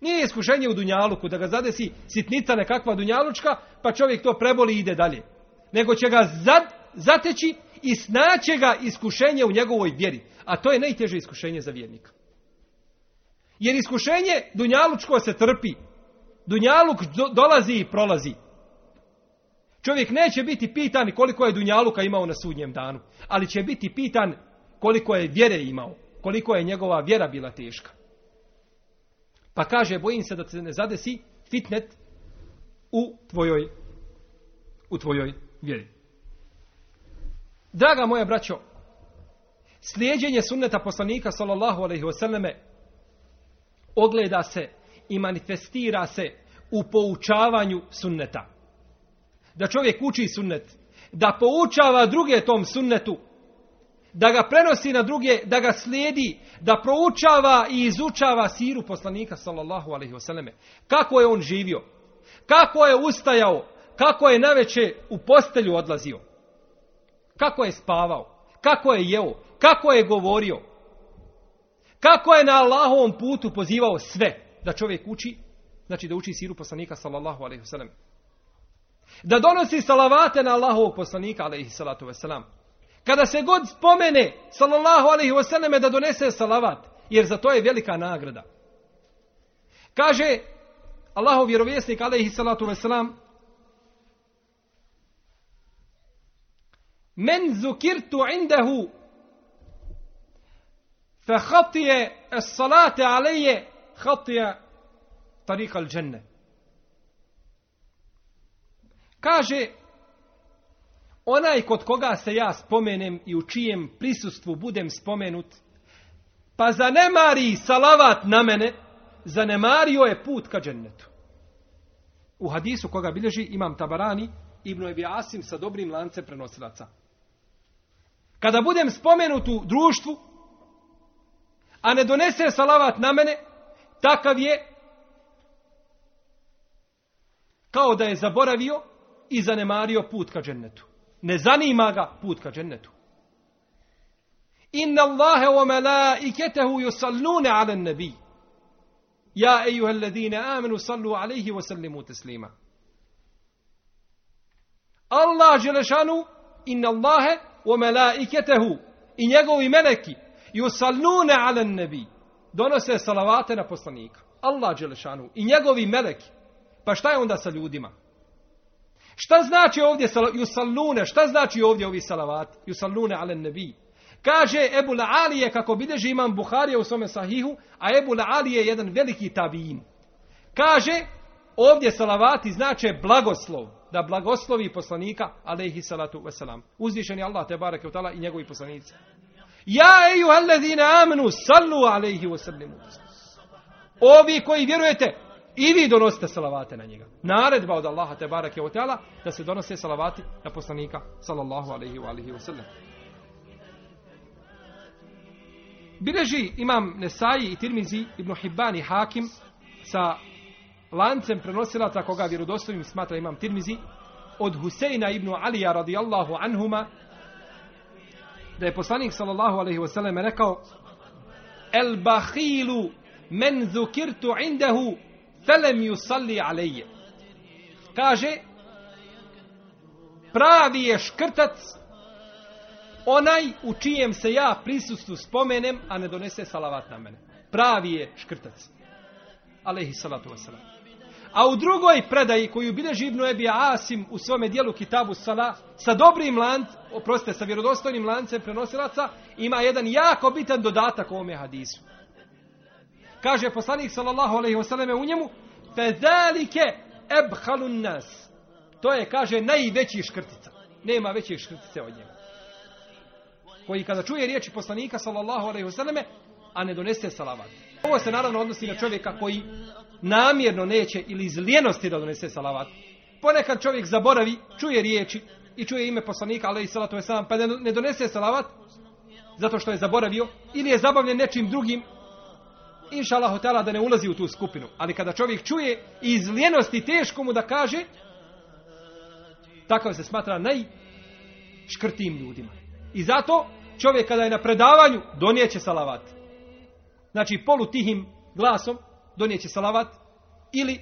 Nije iskušenje u Dunjaluku, da ga zadesi sitnica nekakva Dunjalučka, pa čovjek to preboli i ide dalje. Nego će ga zateći i snaće ga iskušenje u njegovoj vjeri. A to je najteže iskušenje za vjernika. Jer iskušenje Dunjalučko se trpi. Dunjaluk dolazi i prolazi. Čovjek neće biti pitan koliko je Dunjaluka imao na sudnjem danu, ali će biti pitan koliko je vjere imao, koliko je njegova vjera bila teška. Pa kaže, bojim se da se ne zadesi fitnet u tvojoj, u tvojoj vjeri. Draga moja braćo, slijeđenje sunneta poslanika sallallahu alaihi wasallame ogleda se i manifestira se u poučavanju sunneta. Da čovjek uči sunnet, da poučava druge tom sunnetu, da ga prenosi na druge, da ga slijedi, da proučava i izučava siru poslanika sallallahu alaihi wasallame. Kako je on živio? Kako je ustajao? kako je naveče u postelju odlazio. Kako je spavao. Kako je jeo. Kako je govorio. Kako je na Allahovom putu pozivao sve da čovjek uči. Znači da uči siru poslanika sallallahu alaihi wasallam. Da donosi salavate na Allahovog poslanika alaihi salatu wasallam. Kada se god spomene sallallahu alaihi wasallam da donese salavat. Jer za to je velika nagrada. Kaže Allahov vjerovjesnik alaihi salatu wasalam Men zukirtu indahu fa khatije es salate alaije khatije tariqa al. Kaže onaj kod koga se ja spomenem i u čijem prisustvu budem spomenut pa zanemari salavat na mene zanemario je put ka džennetu. U hadisu koga bilježi imam Tabarani, Ibn Ebi Asim sa dobrim lancem prenosilaca. Kada budem spomenut u društvu, a ne donese salavat na mene, takav je kao da je zaboravio i zanemario put ka džennetu. Ne zanima ga put ka džennetu. Inna Allahe wa malaiketehu yusallune ala nabiji. Ja ejuha alladine amenu sallu alaihi wa sallimu teslima. Allah želešanu inna Allahe melaiketehu i njegovi meleki yusallune ala nebi donose salavate na poslanika. Allah želešanu i njegovi meleki. Pa šta je onda sa ljudima? Šta znači ovdje yusallune? Šta znači ovdje ovi salavati? Yusallune ala nebi. Kaže Ebu La'alije, kako bideži imam Buharija u svome sahihu, a Ebu La'alije je jedan veliki tabijin. Kaže, ovdje salavati znače blagoslov, da blagoslovi poslanika, alaihi salatu wasalam. Uzvišen Allah, te barake u tala i njegovi poslanici. Ja eju alladhina amenu, sallu alaihi wasallimu. Ovi koji vjerujete, i vi donosite salavate na njega. Naredba od Allaha, te barake u tala, da se donose salavati na poslanika, sallallahu alaihi wa alihi wasallam. Bileži imam Nesaji i Tirmizi ibn Hibban i Hakim sa lancem prenosilaca koga vjerodostojnim smatra imam Tirmizi od Huseina ibn Alija radijallahu anhuma da je poslanik sallallahu alaihi wasallam rekao El bahilu men zukirtu indahu felem yusalli alaije kaže pravi je škrtac onaj u čijem se ja prisustvu spomenem, a ne donese salavat na mene. Pravi je škrtac. Alehi salatu wasalam. A u drugoj predaji koju bilježi Ibnu Ebi Asim u svome dijelu Kitabu Sala, sa dobrim lanc, oprostite, sa vjerodostojnim lancem prenosilaca, ima jedan jako bitan dodatak ovome hadisu. Kaže poslanik sallallahu alaihi wasallam u njemu, Fezalike ebhalun nas. To je, kaže, najveći škrtica. Nema veće škrtice od njega koji kada čuje riječi poslanika sallallahu alejhi ve selleme a ne donese salavat. Ovo se naravno odnosi na čovjeka koji namjerno neće ili iz lijenosti da donese salavat. Ponekad čovjek zaboravi, čuje riječi i čuje ime poslanika alejhi salatu ve selam pa ne donese salavat zato što je zaboravio ili je zabavljen nečim drugim inša Allah da ne ulazi u tu skupinu. Ali kada čovjek čuje i iz lijenosti teško mu da kaže, takav se smatra najškrtijim ljudima. I zato čovjek kada je na predavanju, donijeće salavat. Znači, polutihim glasom donijeće salavat. Ili,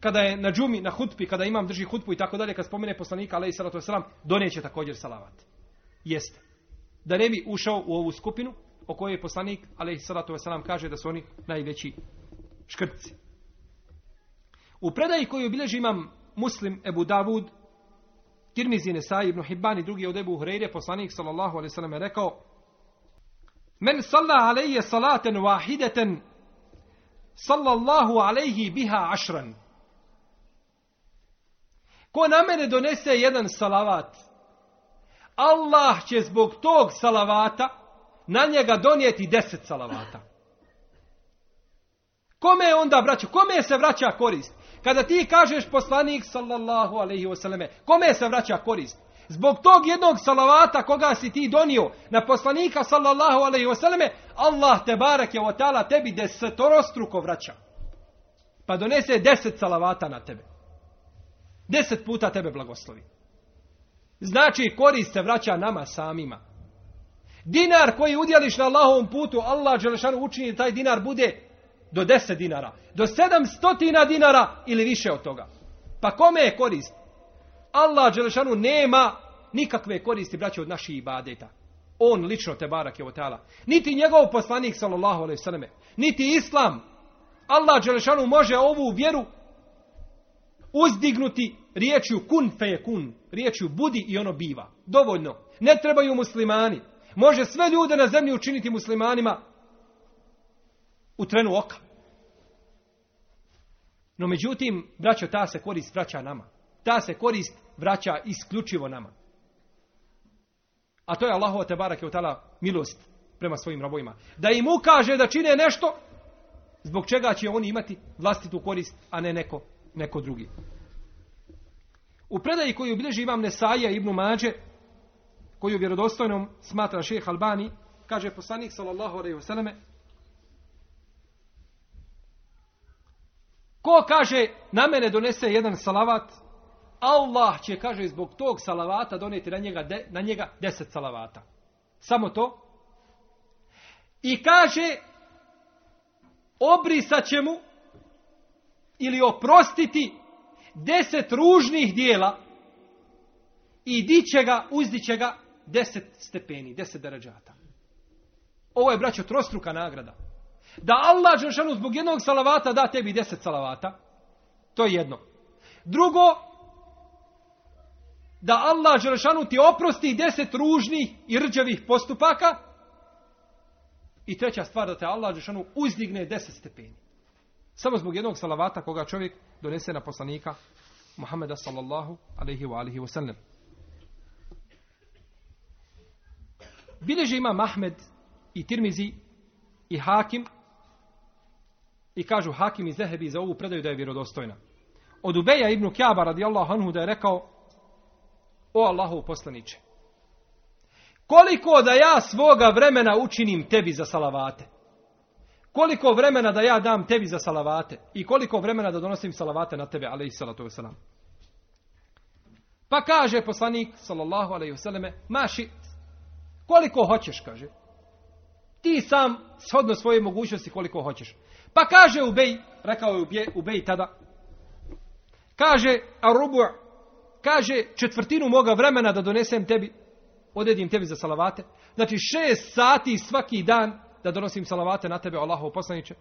kada je na džumi, na hutbi, kada imam drži hutbu i tako dalje, kad spomene poslanika, alaih salatu wasalam, donijeće također salavat. Jeste. Da ne bi ušao u ovu skupinu, o kojoj je poslanik, alaih salatu wasalam, kaže da su oni najveći škrtci. U predaji koju obilježi imam muslim Ebu Davud, Tirmizi Nesai ibn Hibban i drugi od Ebu Hureyre, poslanik sallallahu alaihi sallam je rekao Men salla alaije salaten wahideten sallallahu alaihi biha ašran. Ko na mene donese jedan salavat, Allah će zbog tog salavata na njega donijeti deset salavata. Kome je onda vraća? Kome se vraća korist? Kada ti kažeš poslanik sallallahu alaihi wasallame, kome se vraća korist? Zbog tog jednog salavata koga si ti donio na poslanika sallallahu alaihi wasallame, Allah te barak je otala tebi desetorostruko vraća. Pa donese deset salavata na tebe. Deset puta tebe blagoslovi. Znači korist se vraća nama samima. Dinar koji udjeliš na Allahovom putu, Allah Đelešanu učini taj dinar bude do deset dinara, do sedamstotina dinara ili više od toga. Pa kome je korist? Allah Đelešanu nema nikakve koristi, braće, od naših ibadeta. On lično te barak je otala. Niti njegov poslanik, sallallahu alaihi sallame, niti islam. Allah Đelešanu može ovu vjeru uzdignuti riječju kun fe kun, riječju budi i ono biva. Dovoljno. Ne trebaju muslimani. Može sve ljude na zemlji učiniti muslimanima u trenu oka. No međutim, braćo, ta se korist vraća nama. Ta se korist vraća isključivo nama. A to je Allahova te barak je milost prema svojim robovima. Da im ukaže da čine nešto zbog čega će oni imati vlastitu korist, a ne neko, neko drugi. U predaji koju obilježi imam Nesaija ibn Mađe, koju vjerodostojnom smatra šeheh Albani, kaže poslanik sallallahu alejhi ve Ko kaže na mene donese jedan salavat, Allah će, kaže, zbog tog salavata donijeti na njega, na njega deset salavata. Samo to. I kaže, obrisat će mu ili oprostiti deset ružnih dijela i diće ga, uzdiće ga deset stepeni, deset darađata. Ovo je, braćo, trostruka nagrada. Da Allah Žešanu zbog jednog salavata da tebi deset salavata, to je jedno. Drugo, da Allah Žešanu ti oprosti deset ružnih i rđavih postupaka. I treća stvar, da te Allah Žešanu uzdigne deset stepeni. Samo zbog jednog salavata koga čovjek donese na poslanika Muhammeda sallallahu alaihi wa alihi wa sallam. Bileži ima Mahmed i Tirmizi i Hakim i kažu Hakim i Zehebi za ovu predaju da je vjerodostojna. Od Ubeja ibn Kjaba radijallahu anhu da je rekao o Allahu poslaniće. Koliko da ja svoga vremena učinim tebi za salavate? Koliko vremena da ja dam tebi za salavate? I koliko vremena da donosim salavate na tebe, alaihi salatu wasalam? Pa kaže poslanik, sallallahu alaihi wasalame, maši, koliko hoćeš, kaže. Ti sam, shodno svoje mogućnosti, koliko hoćeš. Pa kaže Ubej, rekao je Ubej tada, kaže, rubu, kaže četvrtinu moga vremena da donesem tebi, odredim tebi za salavate. Znači šest sati svaki dan da donosim salavate na tebe, Allahov poslaniće.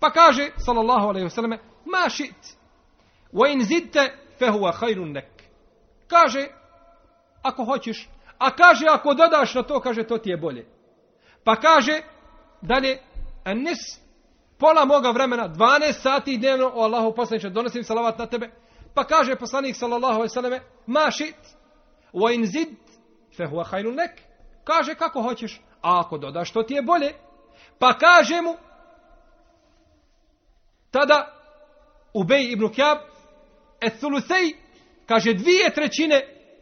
Pa kaže, sallallahu alaihi wasallam, ma šit, wa in zidte, fehuva hajrun nek. Kaže, ako hoćeš, a kaže, ako dodaš na to, kaže, to ti je bolje. Pa kaže, dalje, nis, pola moga vremena, 12 sati dnevno, o Allahu poslaniće, donosim salavat na tebe. Pa kaže poslanik, sallallahu alaihi wasallam, ma šit, wa in zid, fehuva hajrun nek. Kaže, kako hoćeš, a ako dodaš, to ti je bolje. Pa kaže mu, tada Ubej ibn Kjab, Ethulusej, kaže dvije trećine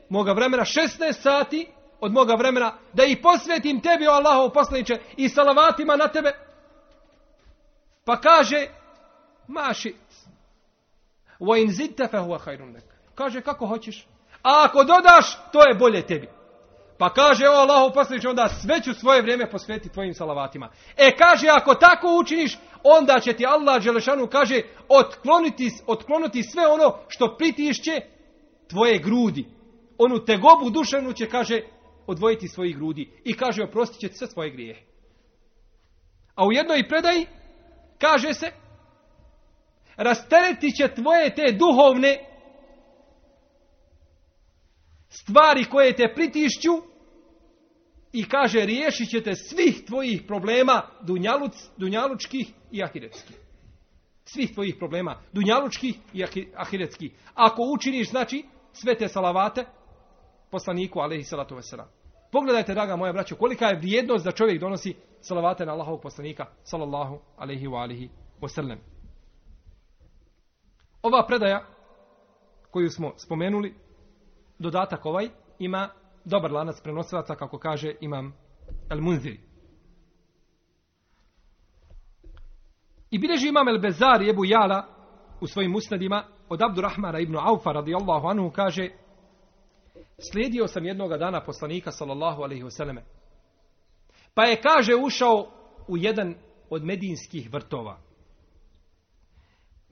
moga vremena, 16 sati od moga vremena, da ih posvetim tebi, o Allahov poslaniče, i salavatima na tebe. Pa kaže, mašit, wa in zidte fe huwa Kaže, kako hoćeš. A ako dodaš, to je bolje tebi. Pa kaže, o poslaniče, onda sve ću svoje vrijeme posvetiti tvojim salavatima. E, kaže, ako tako učiniš, onda će ti Allah Đelešanu, kaže, otkloniti, otkloniti sve ono što pritišće tvoje grudi. Onu tegobu duševnu će, kaže, odvojiti svojih grudi. I kaže, oprostit će sve svoje grijehe. A u jednoj predaji kaže se, rasteretit će tvoje te duhovne stvari koje te pritišću i kaže riješit ćete svih tvojih problema dunjaluc, dunjalučkih i ahiretskih. Svih tvojih problema dunjalučkih i ahiretskih. Ako učiniš, znači, sve te salavate poslaniku, alaihi salatu wasalam. Pogledajte, draga moja braćo, kolika je vrijednost da čovjek donosi salavate na Allahovog poslanika, sallallahu alaihi wa alihi wasallam. Ova predaja koju smo spomenuli, dodatak ovaj, ima dobar lanac prenosilaca, kako kaže imam El Munziri. I bilježi imam El Bezar i Ebu Jala u svojim usnadima od Abdurrahmana ibn Aufa radijallahu anhu kaže slijedio sam jednoga dana poslanika sallallahu alaihi wasallam. Pa je kaže ušao u jedan od medinskih vrtova.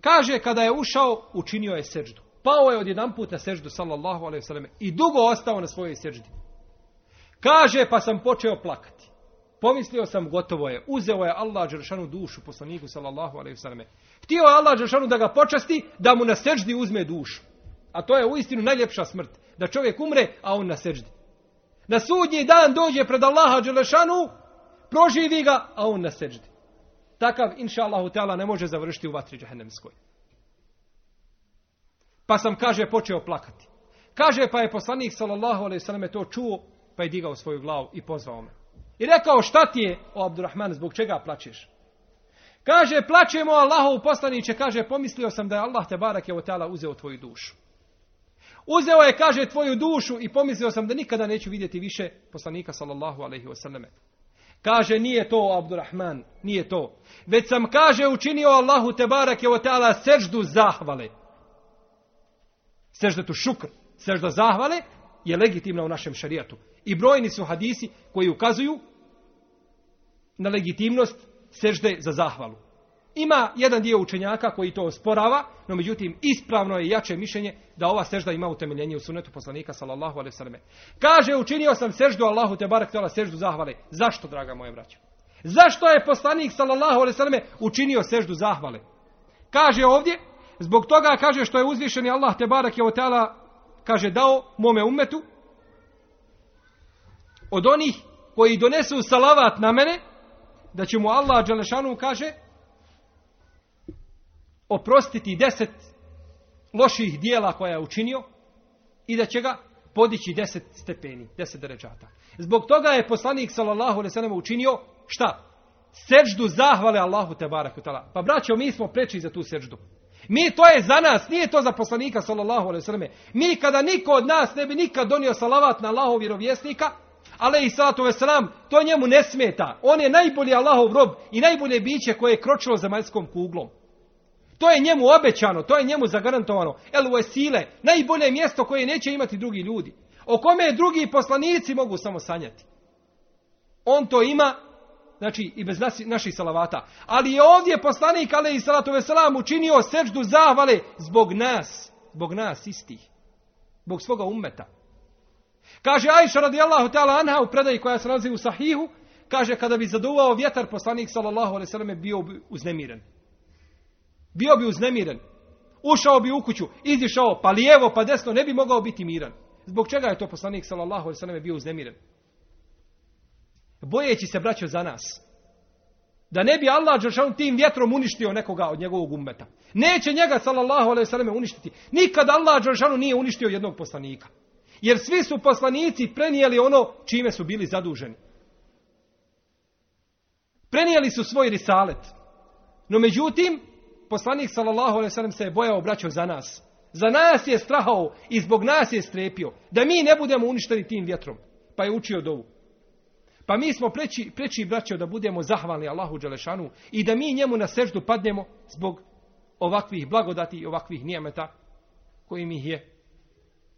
Kaže kada je ušao učinio je seždu. Pao je odjedan put na seždu sallallahu alaihi wasallam i dugo ostao na svojoj seždi. Kaže pa sam počeo plakati. Pomislio sam gotovo je. Uzeo je Allah Đeršanu dušu poslaniku sallallahu alaihi wasallam. Htio je Allah Đeršanu da ga počasti da mu na seždi uzme dušu. A to je uistinu najljepša smrt. Da čovjek umre, a on na seždi. Na sudnji dan dođe pred Allaha Đelešanu, proživi ga, a on na seždi. Takav, inša Allahu Teala, ne može završiti u vatri džahennemskoj. Pa sam, kaže, počeo plakati. Kaže, pa je poslanik, sallallahu alaihi sallam, to čuo, pa je digao svoju glavu i pozvao me. I rekao, šta ti je, o Abdurrahman, zbog čega plačeš? Kaže, plačemo Allahov poslaniće, kaže, pomislio sam da je Allah te barak je Teala uzeo tvoju dušu. Uzeo je, kaže, tvoju dušu i pomislio sam da nikada neću vidjeti više poslanika, sallallahu alaihi wasallam. Kaže, nije to, Abdurrahman, nije to. Već sam, kaže, učinio Allahu te barak je Teala seždu zahvale. Sežda tu šukr, sežda zahvale je legitimna u našem šarijatu. I brojni su hadisi koji ukazuju na legitimnost sežde za zahvalu. Ima jedan dio učenjaka koji to osporava, no međutim ispravno je jače mišljenje da ova sežda ima utemeljenje u sunetu poslanika sallallahu alejhi ve selleme. Kaže učinio sam seždu Allahu te barek tela seždu zahvale. Zašto draga moja braćo? Zašto je poslanik sallallahu alejhi ve selleme učinio seždu zahvale? Kaže ovdje zbog toga kaže što je uzvišeni Allah te barek je kaže dao mome umetu od onih koji donesu salavat na mene da će mu Allah Đelešanu kaže oprostiti deset loših dijela koja je učinio i da će ga podići deset stepeni, deset ređata. Zbog toga je poslanik sallallahu alejhi učinio šta? Seždu zahvale Allahu te bareku Pa braćo, mi smo preči za tu seždu. Mi to je za nas, nije to za poslanika sallallahu alejhi ve. Mi kada niko od nas ne bi nikad donio salavat na Allahov vjerovjesnika, ale i salatu veselam, to njemu ne smeta. On je najbolji Allahov rob i najbolje biće koje je kročilo za majskom kuglom. To je njemu obećano, to je njemu zagarantovano. El u sile, najbolje mjesto koje neće imati drugi ljudi. O kome drugi poslanici mogu samo sanjati. On to ima, znači i bez naših salavata. Ali je ovdje poslanik, ale i salatu veselam, učinio seždu zahvale zbog nas, zbog nas istih. Zbog svoga ummeta. Kaže Ajša radijallahu ta'ala anha u predaji koja se nalazi u sahihu, kaže kada bi zaduvao vjetar poslanik sallallahu alejhi ve bio bi uznemiren. Bio bi uznemiren. Ušao bi u kuću, izišao pa lijevo pa desno ne bi mogao biti miran. Zbog čega je to poslanik sallallahu alejhi ve selleme bio uznemiren? Bojeći se braćo za nas. Da ne bi Allah dželle tim vjetrom uništio nekoga od njegovog ummeta. Neće njega sallallahu alejhi ve selleme uništiti. Nikad Allah dželle nije uništio jednog poslanika. Jer svi su poslanici prenijeli ono čime su bili zaduženi. Prenijeli su svoj risalet. No međutim, poslanik sallallahu alejhi ve sellem se je bojao braćo za nas. Za nas je strahao i zbog nas je strepio da mi ne budemo uništeni tim vjetrom. Pa je učio dovu. Pa mi smo preći, preći braćo da budemo zahvalni Allahu dželešanu i da mi njemu na seždu padnemo zbog ovakvih blagodati i ovakvih nijemeta kojim ih je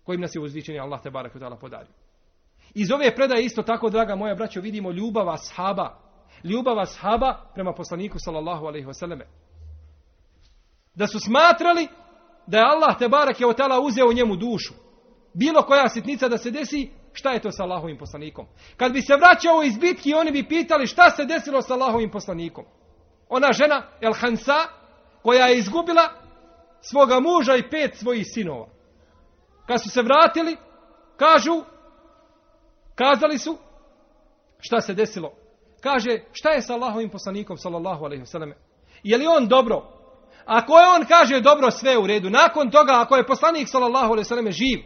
kojim nas je uzvičeni Allah te barak ta'ala podario. Iz ove predaje isto tako, draga moja braćo, vidimo ljubav ashaba. Ljubav ashaba prema poslaniku sallallahu alaihi wasallame. Da su smatrali da je Allah te barak je ta'ala uzeo njemu dušu. Bilo koja sitnica da se desi, šta je to sa Allahovim poslanikom? Kad bi se vraćao iz bitki, oni bi pitali šta se desilo sa Allahovim poslanikom. Ona žena, El Hansa, koja je izgubila svoga muža i pet svojih sinova. Kad su se vratili, kažu, kazali su, šta se desilo? Kaže, šta je sa Allahovim poslanikom, sallallahu alaihi wasallam? Je li on dobro? Ako je on kaže dobro, sve u redu. Nakon toga, ako je poslanik, sallallahu alaihi wasallam, živ,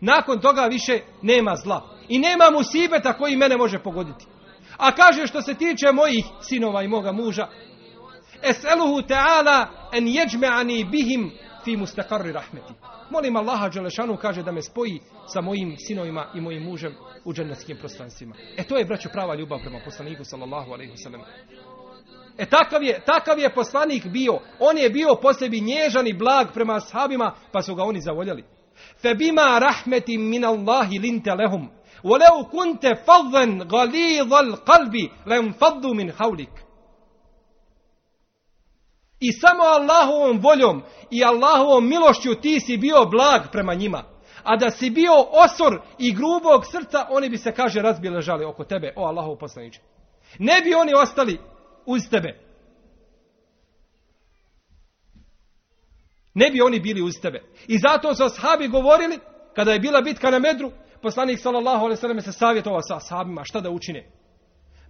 nakon toga više nema zla. I nema musibeta koji mene može pogoditi. A kaže što se tiče mojih sinova i moga muža, Es'eluhu ta'ala en jeđme'ani bihim fi mustaqarri rahmeti. Molim Allaha Đelešanu kaže da me spoji sa mojim sinovima i mojim mužem u džennetskim prostranstvima. E to je, braćo, prava ljubav prema poslaniku sallallahu alaihi wasallam. E takav je, takav je poslanik bio. On je bio po sebi nježan i blag prema ashabima, pa su ga oni zavoljeli. Febima rahmetim min Allahi linte lehum. Walau kunte fadhan galidhal qalbi lem faddu min haulik. I samo Allahovom voljom i Allahovom milošću ti si bio blag prema njima. A da si bio osor i grubog srca, oni bi se, kaže, razbjeležali oko tebe, o Allahov poslaniče. Ne bi oni ostali uz tebe. Ne bi oni bili uz tebe. I zato su ashabi govorili, kada je bila bitka na Medru, poslanik sallallahu alejhi ve sellem se savjetovao sa ashabima šta da učine.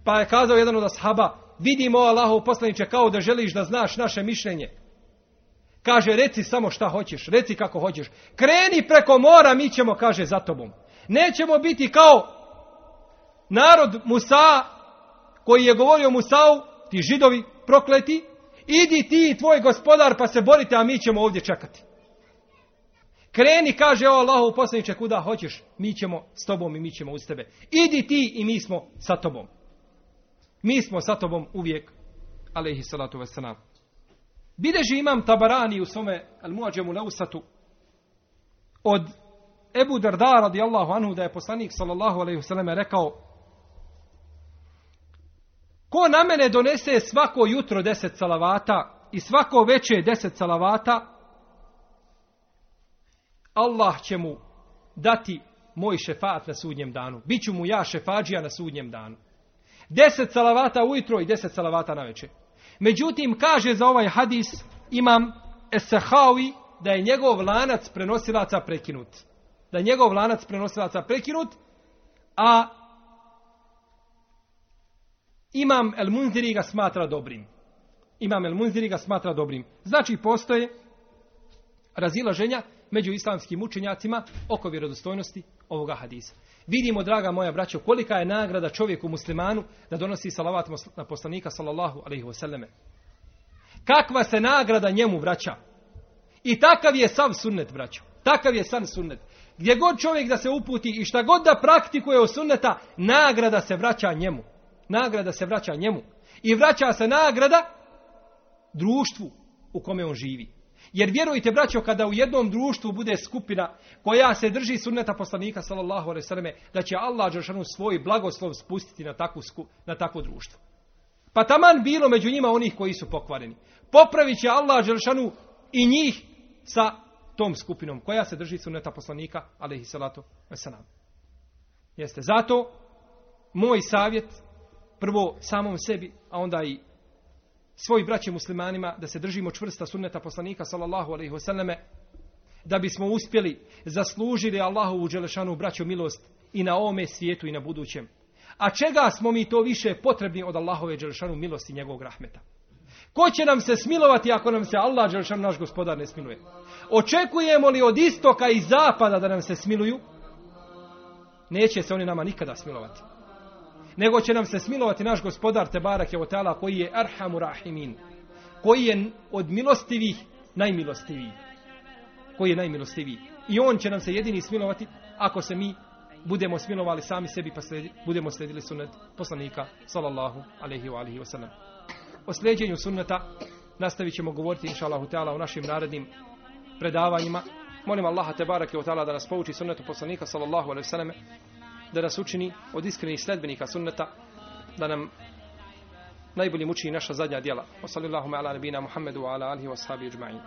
Pa je kazao jedan od ashaba, vidimo Allahov poslanice kao da želiš da znaš naše mišljenje. Kaže, reci samo šta hoćeš, reci kako hoćeš. Kreni preko mora, mi ćemo, kaže, za tobom. Nećemo biti kao narod Musa, koji je govorio Musau, ti židovi prokleti, idi ti i tvoj gospodar pa se borite, a mi ćemo ovdje čekati. Kreni, kaže, o Allahu poslaniče, kuda hoćeš, mi ćemo s tobom i mi ćemo uz tebe. Idi ti i mi smo sa tobom. Mi smo sa tobom uvijek, alaihi salatu wasalam. Bideži imam tabarani u svome al-muađemu leusatu od Ebu Darda radijallahu anhu da je poslanik sallallahu alaihi wasallam rekao Ko na mene donese svako jutro deset salavata i svako veće deset salavata, Allah će mu dati moj šefat na sudnjem danu. Biću mu ja šefađija na sudnjem danu. Deset salavata ujutro i deset salavata na večer. Međutim, kaže za ovaj hadis imam Esahawi da je njegov lanac prenosilaca prekinut. Da je njegov lanac prenosilaca prekinut, a imam El Munziri ga smatra dobrim. Imam El Munziri ga smatra dobrim. Znači, postoje razilaženja među islamskim učenjacima oko vjerodostojnosti ovoga hadisa. Vidimo, draga moja braćo, kolika je nagrada čovjeku muslimanu da donosi salavat na poslanika sallallahu alaihi wasallame. Kakva se nagrada njemu vraća. I takav je sav sunnet, braćo. Takav je san sunnet. Gdje god čovjek da se uputi i šta god da praktikuje od sunneta, nagrada se vraća njemu. Nagrada se vraća njemu. I vraća se nagrada društvu u kome on živi. Jer vjerujte, braćo, kada u jednom društvu bude skupina koja se drži sunneta poslanika, sallallahu alaihi sallam, da će Allah Đeršanu svoj blagoslov spustiti na takvu, na takvo društvo. Pa taman bilo među njima onih koji su pokvareni. Popravit će Allah Đeršanu i njih sa tom skupinom koja se drži sunneta poslanika, alaihi salatu. Jeste. Zato moj savjet prvo samom sebi, a onda i svoj braće muslimanima da se držimo čvrsta sunneta poslanika sallallahu alejhi ve selleme da bismo uspjeli zaslužili Allahovu dželešanu braću milost i na ovome svijetu i na budućem. A čega smo mi to više potrebni od Allahove dželešanu milosti i njegovog rahmeta? Ko će nam se smilovati ako nam se Allah dželešan naš gospodar ne smiluje? Očekujemo li od istoka i zapada da nam se smiluju? Neće se oni nama nikada smilovati nego će nam se smilovati naš gospodar Tebarak je Otala koji je Arhamu Rahimin, koji je od milostivih najmilostiviji. Koji je najmilostiviji. I on će nam se jedini smilovati ako se mi budemo smilovali sami sebi pa sledi, budemo sledili sunnet poslanika sallallahu alaihi wa alihi wa sallam. O sljeđenju sunneta nastavit ćemo govoriti inša Allahu Teala u našim narednim predavanjima. Molim Allaha Tebarak je Otala da nas pouči sunnetu poslanika sallallahu alaihi wa sallam da nas učini od iskrenih sledbenika sunneta, da nam najbolje muči naša zadnja djela. Wa sallallahu ala nabina Muhammedu wa ala alihi wa sahabi ajma'in.